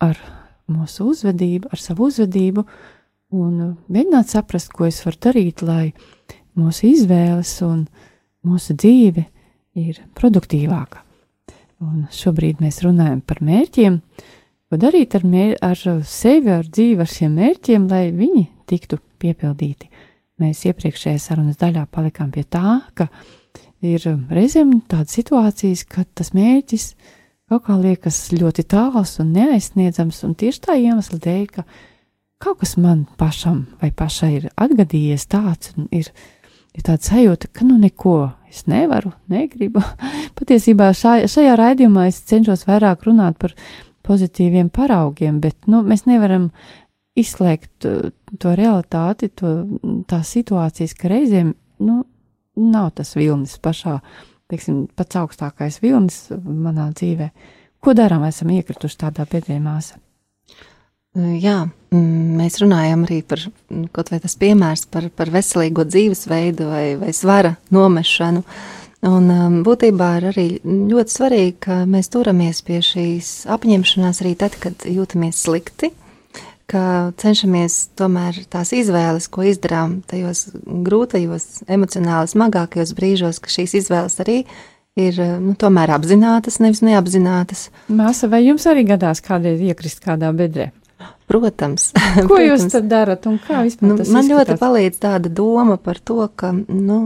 ar mūsu uzvedību, ar savu uzvedību un mēģināt saprast, ko es varu darīt, lai mūsu izvēles un mūsu dzīve ir produktīvāka. Un šobrīd mēs runājam par mērķiem, ko darīt ar, mēr, ar sevi, ar dzīvi, ar šiem mērķiem, lai viņi tiktu piepildīti. Mēs iepriekšējā sarunas daļā palikām pie tā, ka ir reizēm tādas situācijas, kad tas mērķis kaut kā liekas ļoti tāls un neaizsniedzams, un tieši tā iemesla dēļ, ka kaut kas man pašam vai pašai ir atgadījies tāds, un ir, ir tāda sajūta, ka nu neko es nevaru, negribu. Patiesībā šā, šajā raidījumā es cenšos vairāk runāt par pozitīviem paraugiem, bet nu, mēs nevaram izslēgt uh, to realitāti, to, tās situācijas, ka reizēm nu, nav tas vilnis pašā, teiksim, pats augstākais vilnis manā dzīvē. Ko darām, esam iekrituši tādā māsā? Jā, mēs runājam arī par kaut vai tas piemērs par, par veselīgo dzīvesveidu vai, vai svara nomešanu. Un būtībā ir arī ļoti svarīgi, ka mēs turamies pie šīs apņemšanās arī tad, kad jūtamies slikti, ka cenšamies tomēr tās izvēles, ko izdarām tajos grūtajos, emocionāli smagākajos brīžos, ka šīs izvēles arī ir nu, tomēr apzinātas, nevis neapzinātas. Māsa, vai jums arī gadās kādreiz iekrist kādā bedrē? Protams. Ko protams. jūs tad darat un kā vispār nu, tas Man izskatās? ļoti palīdz tāda doma par to, ka, nu,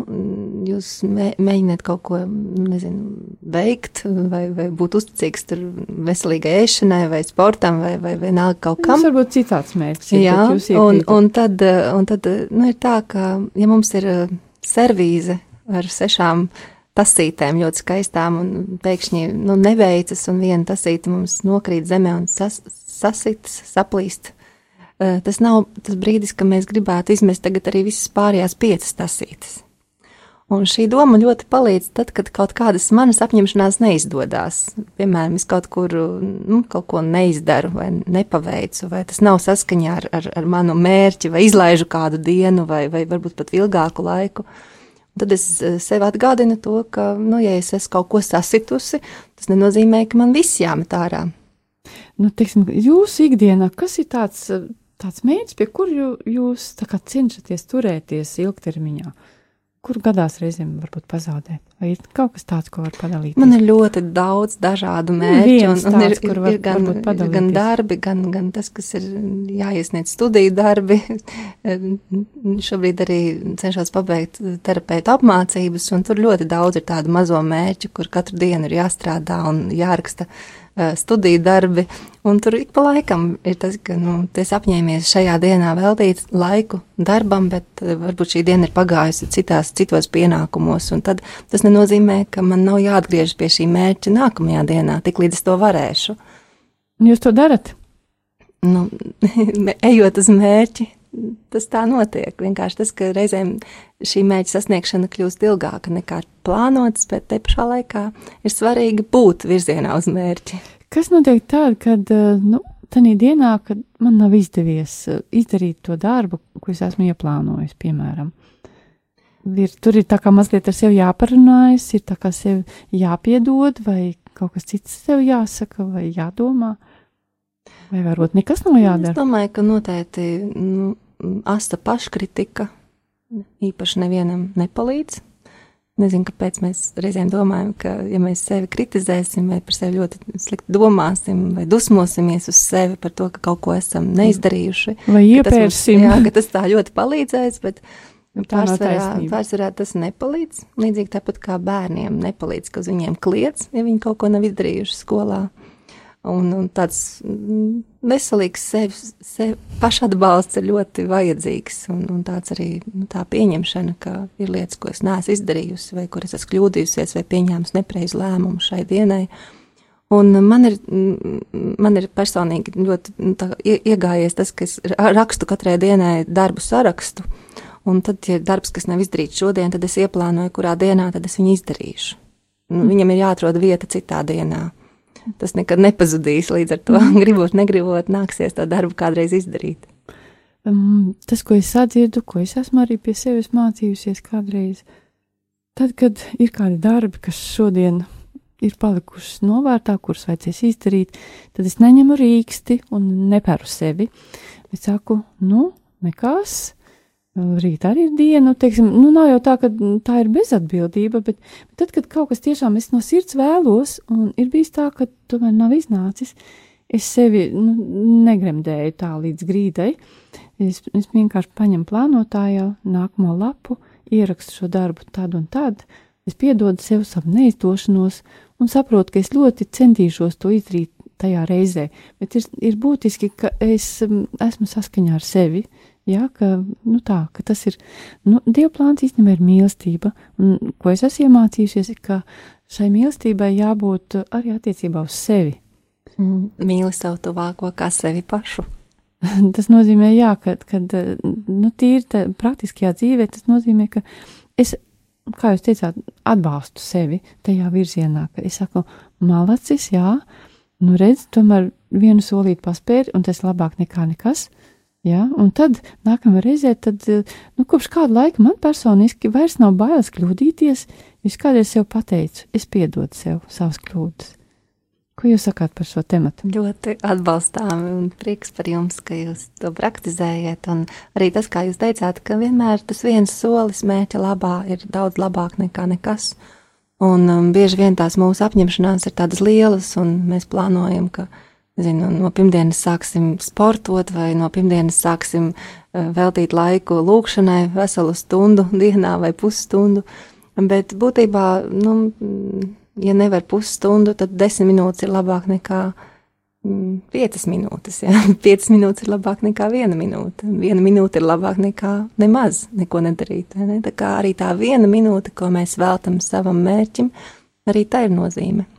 jūs mē, mēģiniet kaut ko, nezinu, veikt vai, vai būt uzticīgs tur veselīgai ēšanai vai sportam vai, vai vienalga kaut kam. Mums varbūt citāds mērķis. Jā, un, un tad, un tad, nu, ir tā, ka, ja mums ir uh, servīze ar sešām tasītēm ļoti skaistām un pēkšņi, nu, neveicas un viena tasīte mums nokrīt zemē un sas, sasits, saplīst. Tas nav tas brīdis, kad mēs gribētu izmest tagad arī visas pārējās piecas tasītes. Un šī doma ļoti palīdz tad, kad kaut kādas manas apņemšanās neizdodas. Piemēram, es kaut kur nu, kaut ko neizdaru vai nepaveicu, vai tas nav saskaņā ar, ar, ar manu mērķi, vai izlaižu kādu dienu, vai, vai varbūt pat ilgāku laiku. Tad es sev atgādinu to, ka, nu, ja es esmu kaut ko sasitusi, tas nenozīmē, ka man viss jāmet ārā. Nu, teiksim, jūsu ikdienā, kas ir tāds, tāds mērķis, pie kur jū, jūs cenšaties turēties ilgtermiņā? Kur gadās reizēm varbūt pazaudēt? Vai ir kaut kas tāds, ko var padalīties? Man ir ļoti daudz dažādu Nu, mērķu, un, un ir, tāds, kur var- ir gan, ir gan darbi, gan, gan tas, kas ir jāiesniedz studiju darbi. Šobrīd arī cenšos pabeigt terapeitu apmācības, un tur ļoti daudz ir tādu mazo mērķu, kur katru dienu ir jāstrādā un jāraksta eh, studiju darbi. Un tur ik pa laikam ir tas, ka nu, es apņēmies šajā dienā veltīt laiku darbam, bet varbūt šī diena ir pagājusi citās, citos pienākumos. Tad tas nenozīmē, ka man nav jāatgriežas pie šī mērķa nākamajā dienā, tik līdz es to varēšu. Un jūs to darat? Nu, ejot uz mērķi, tas tā notiek. Vienkārši tas, ka reizēm šī mērķa sasniegšana kļūst ilgāka nekā plānots, bet te pašā laikā ir svarīgi būt virzienā uz mērķi. Kas notiek tad, kad, eh, nu, tādā dienā, kad man nav izdevies eh, izdarīt to darbu, ko es esmu ieplānojis, piemēram? Ir, tur ir tā kā mazliet ar sevi jāparunājas, ir tā kā sev jāpiedod, vai kaut kas cits sev jāsaka, vai jādomā, vai varbūt nekas nav Es jādara. domāju, ka noteikti nu, asta paškritika īpaši nevienam nepalīdz. Nezinu, kāpēc mēs reizēm domājam, ka, ja mēs sevi kritizēsim, vai par sevi ļoti slikti domāsim, vai dusmosimies uz sevi par to, ka kaut ko esam neizdarījuši, Vai ka tas mums- iepērsim? Jā, ka tas tā ļoti palīdzēs, bet nav pārsvarā, pārsvarā tas nepalīdz. Līdzīgi tāpat kā bērniem nepalīdz, ka uz viņiem kliedz, ja viņi kaut ko nav izdarījuši skolā. Un, un tāds mm, veselīgs sev, sev pašatbalsts ir ļoti vajadzīgs. Un, un tāds arī nu, tā pieņemšana, ka ir lietas, ko es neesmu izdarījusi, vai kur es esmu kļūdījusies, vai pieņēmusi nepareizu lēmumu šai dienai. Un man ir, mm, man ir personīgi ļoti mm, tā, ie- iegājies tas, ka es ra- rakstu katrai dienai darbu sarakstu. Un tad, ja ir darbs, kas nav izdarīts šodien, tad es ieplānoju, kurā dienā tad es viņu izdarīšu. Nu, viņam ir jāatrod vieta citā dienā. Tas nekad nepazudīs, līdz ar to gribot, negribot, nāksies to darbu kādreiz izdarīt. Um, tas, ko es sadzirdu, ko es esmu arī pie sevis mācījusies kādreiz, tad, kad ir kādi darbi, kas šodien ir palikušas novērtā, kuras vajadzēs izdarīt, tad es neņemu rīksti un neperu sevi. Es saku, nu, nekas, rīt arī ir diena, nu, teiksim, nu, nav jau tā, ka tā ir bezatbildība, bet, bet tad, kad kaut kas tiešām es no sirds vēlos, un ir bijis tā, ka tomēr nav iznācis, es sevi nu, negremdēju tā līdz grīdai. Es, es vienkārši paņemu plānotājā nākamo lapu, ierakstu šo darbu tad un tad, es piedodu sev savu neizdošanos un saprotu, ka es ļoti centīšos to izdarīt tajā reizē, bet ir, ir būtiski, ka es esmu saskaņā ar sevi, Ja, ka, nu tā, ka tas ir, nu, Dieva plāns īstenībā ir mīlestība, un ko es esmu iemācījusies, ka šai mīlestībai jābūt arī attiecībā uz sevi. Mm, mīli savu tuvāko kā sevi pašu. tas nozīmē, jā, ka, kad, nu, tīri tā, praktiskajā dzīvē, tas nozīmē, ka es, kā jūs teicāt, atbalstu sevi tajā virzienā, ka es saku, malacis, jā, nu redz, tomēr vienu solīt paspēri, un tas labāk nekā nekas. Ja? Un tad nākamā reizē, tad, nu, kopš kāda laika man personiski vairs nav bailes kļūdīties, jo es kādreiz sev pateicu, es piedodu sev savas kļūdas. Ko jūs sakāt par šo tematu? Ļoti atbalstāmi un prieks par jums, ka jūs to praktizējat. Un arī tas, kā jūs teicāt, ka vienmēr tas viens solis mērķa labā ir daudz labāk nekā nekas. Un um, bieži vien tās mūsu apņemšanās ir tādas lielas, un mēs plānojam, ka Zinu, no pirmdienas sāksim sportot, vai no pirmdienas sāksim uh, veltīt laiku lūkšanai, veselu stundu dienā vai pusstundu. Bet būtībā, nu, ja nevar pusstundu, tad desmit minūtes ir labāk nekā piecas minūtes. Ja? Piecas minūtes ir labāk nekā viena minūte. Viena minūte ir labāk nekā nemaz neko nedarīt. Ne? Tā kā arī tā viena minūte, ko mēs veltam savam mērķim, arī tā ir nozīme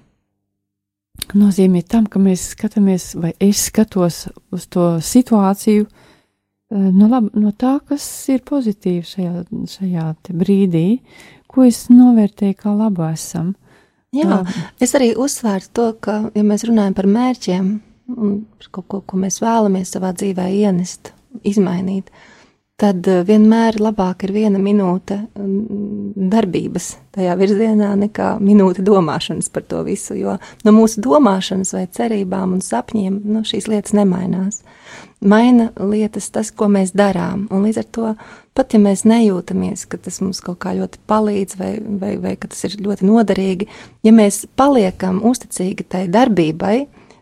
nozīmē tam, ka mēs skatāmies, vai es skatos uz to situāciju eh, no, lab, no tā, kas ir pozitīvi šajā, šajā brīdī, ko es novērtēju kā labu esam. Jā, es arī uzsvērtu to, ka, ja mēs runājam par mērķiem un par kaut ko, ko mēs vēlamies savā dzīvē ienest, izmainīt, uh, tad eh, vienmēr labāk ir viena minūte mm, darbības tajā virzienā nekā minūte domāšanas par to visu, jo no mūsu domāšanas vai cerībām un sapņiem nu, šīs lietas nemainās. Maina lietas tas, ko mēs darām, un līdz ar to pat ja mēs nejūtamies, ka tas mums kaut kā ļoti palīdz vai, vai, vai ka tas ir ļoti noderīgi, ja mēs paliekam uzticīgi tai darbībai,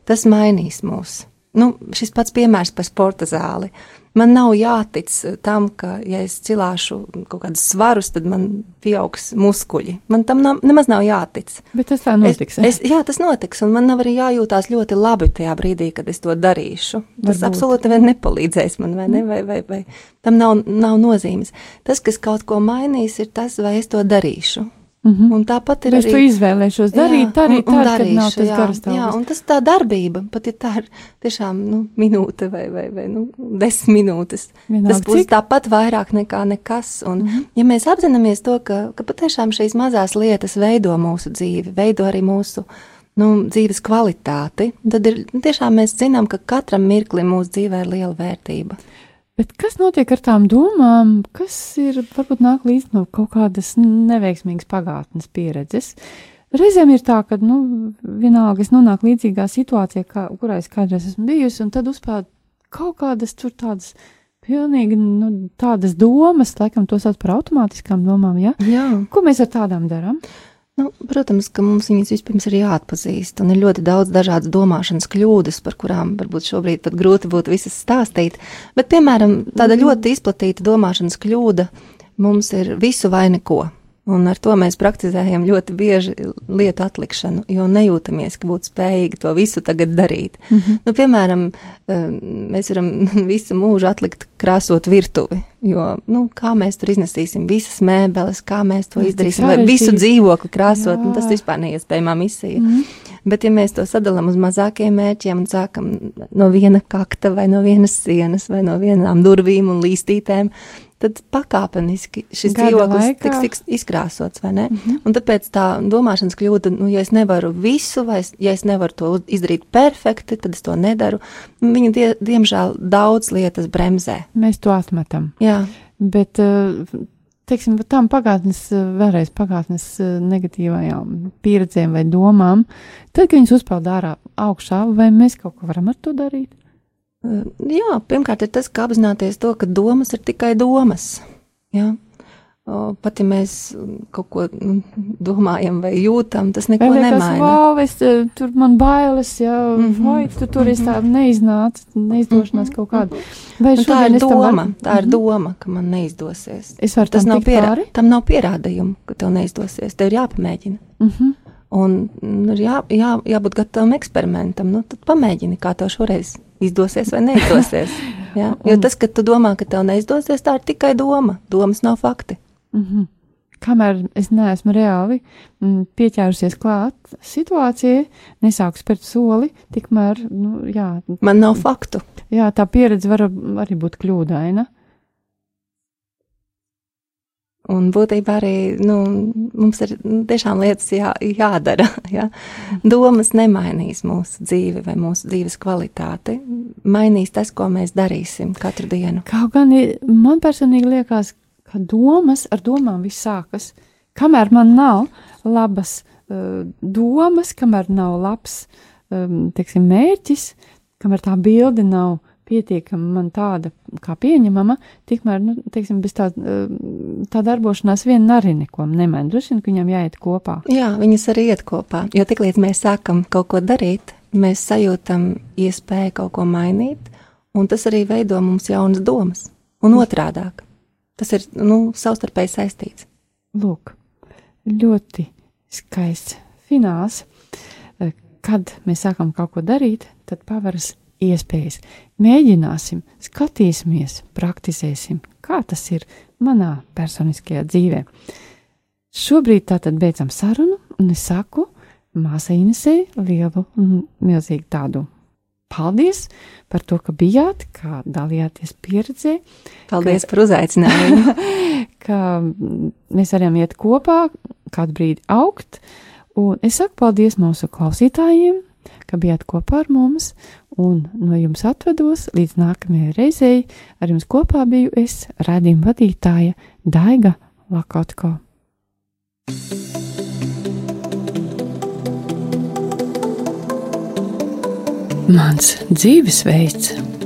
tas mainīs mūs. Nu, šis pats piemērs par sporta zāli. Uh, man nav jātic tam, ka, ja es cilāšu kaut kādus svarus, tad man pieaugs muskuļi. Man tam nav, nemaz nav jātic. Bet tas tā notiks. Es, es, jā, tas notiks, un man nav arī jājūtās ļoti labi tajā brīdī, kad es to darīšu. Tas Varbūt. absolūti nepalīdzēs man, vai ne? Vai, vai, vai. Tam nav, nav nozīmes. Tas, kas kaut ko mainīs, ir tas, vai es to darīšu. Mm -hmm. Un tāpat ir. Es arī, to izvēlēšos darīt, jā, arī un, un tad, darīšu, kad nav tas garastāvs. Jā, un tas tā darbība, pat ja tā ir tiešām, nu, minūte vai, vai, vai nu, desmit minūtes. Vienalga, tas būs cik? tāpat vairāk nekā nekas. Un, mm -hmm. ja mēs apzināmies to, ka, ka patiešām šīs mazās lietas veido mūsu dzīvi, veido arī mūsu nu, dzīves kvalitāti, tad ir tiešām mēs zinām, ka katram mirklim mūsu dzīvē ir liela vērtība. Bet kas notiek ar tām domām, kas ir varbūt nāk līdz no kaut kādas neveiksmīgas pagātnes pieredzes? Reizēm ir tā, ka, nu, vienalga es nonāku līdzīgā situācijā, kā, kurā es kādreiz esmu bijusi, un tad uzpēd kaut kādas tur tādas pilnīgi, nu, tādas domas, laikam to sauc par automātiskām domām, ja? Jā. Ko mēs ar tādām darām? Nu, protams, ka mums viņas vispirms ir jāatpazīst, un ir ļoti daudz dažādas domāšanas kļūdas, par kurām varbūt šobrīd pat grūti būtu visas stāstīt. Bet, piemēram, tāda mhm. ļoti izplatīta domāšanas kļūda mums ir visu vai neko. Un ar to mēs praktizējam ļoti bieži lietu atlikšanu, jo nejūtamies, ka būtu spējīgi to visu tagad darīt. Mm -hmm. nu, piemēram, eh, mēs varam visu mūžu atlikt krāsot virtuvi, jo, nu, kā mēs tur iznesīsim visas mēbeles, kā mēs to izdarīsim, vai visu dzīvokli krāsot, nu, tas vispār neiespējamā misija. Mm -hmm. Bet, ja mēs to sadalām uz mazākiem mērķiem un sākam no viena kakta vai no vienas sienas vai no vienām durvīm un līstītēm, tad pakāpeniski šis Gada dzīvoklis laikā. tiks, tiks izkrāsots, vai ne? Mm -hmm. Un tāpēc tā domāšanas kļūda, nu, ja es nevaru visu, vai es, ja es nevaru to izdarīt perfekti, tad es to nedaru. Viņa, die, diemžēl, daudz lietas bremzē. Mēs to atmetam. Jā, Bet, eh, teiksim, par tām pagātnes, eh, vēlreiz pagātnes eh, negatīvajām pieredzēm vai domām, tad, kad viņas uzpeld ārā augšā, vai mēs kaut ko varam ar to darīt? Jā, pirmkārt ir tas, ka apzināties to, ka domas ir tikai domas. Jā. Pat ja mēs mm, kaut ko mm, domājam vai jūtam, tas neko Vai nemaina. wow, es, eh, tur man bailes, jā, mm Mhm. -hmm. vai tu tur es tā neiznāca, neizdošanās kaut kāda. Vai Un tā ir doma, varu- tā ir Mhm. doma, ka man neizdosies. Es varu Tas nav, pierā, pāri? tam nav pierādījumu, ka tev neizdosies. Tev ir jāpamēģina. Mhm. Un mm, ir jā, jā, jābūt gatavam eksperimentam. Nu, tad pamēģini, kā tev šoreiz izdosies vai neizdosies. jā? Jo tas, ka tu domā, ka tev neizdosies, tā ir tikai doma. Domas nav fakti. Mhm. Kamēr es neesmu reāli mm, pieķērusies klāt situācijai, nesāku spērt soli, tikmēr, nu, jā, Man nav faktu. jā, tā pieredze var arī būt kļūdaina. Un būtībā arī nu, mums ir tiešām lietas jā, jādara. Ja? Domas nemainīs mūsu dzīvi vai mūsu dzīves kvalitāti. Mainīs tas, ko mēs darīsim katru dienu. Kaut gan man personīgi liekas, ka domas ar domām viss sākas. Kamēr man nav labas uh, domas, kamēr nav labs um, teiksim, mērķis, kamēr tā bilde nav pietiekama man tāda kā pieņemama, tikmēr, nu, teiksim, bez tā, uh, tā darbošanās vien arī neko nemaina. Droši vien, ka viņam jāiet kopā. Jā, viņas arī iet kopā. Jo tiklīdz mēs sākam kaut ko darīt, mēs sajūtam iespēju kaut ko mainīt, un tas arī veido mums jaunas domas. Un otrādāk, tas ir nu, savstarpēji saistīts. Lūk, ļoti skaists fināls. Eh, Kad mēs sākam kaut ko darīt, tad paveras iespējas. Mēģināsim, skatīsimies, praktizēsim, kā tas ir manā personiskajā dzīvē. Šobrīd tātad beidzam sarunu, un es saku māsai Inesei lielu un milzīgu tādu paldies par to, ka bijāt, kā dalījāties pieredzē, Paldies par uzaicinājumu! ka mēs varam iet kopā, kādu brīdi augt. Un es saku paldies mūsu klausītājiem, ka bijāt kopā ar mums, un no jums atvedos līdz nākamajai reizei. Ar jums kopā biju es, rādījuma vadītāja Daiga Lakotko. Mans dzīvesveids!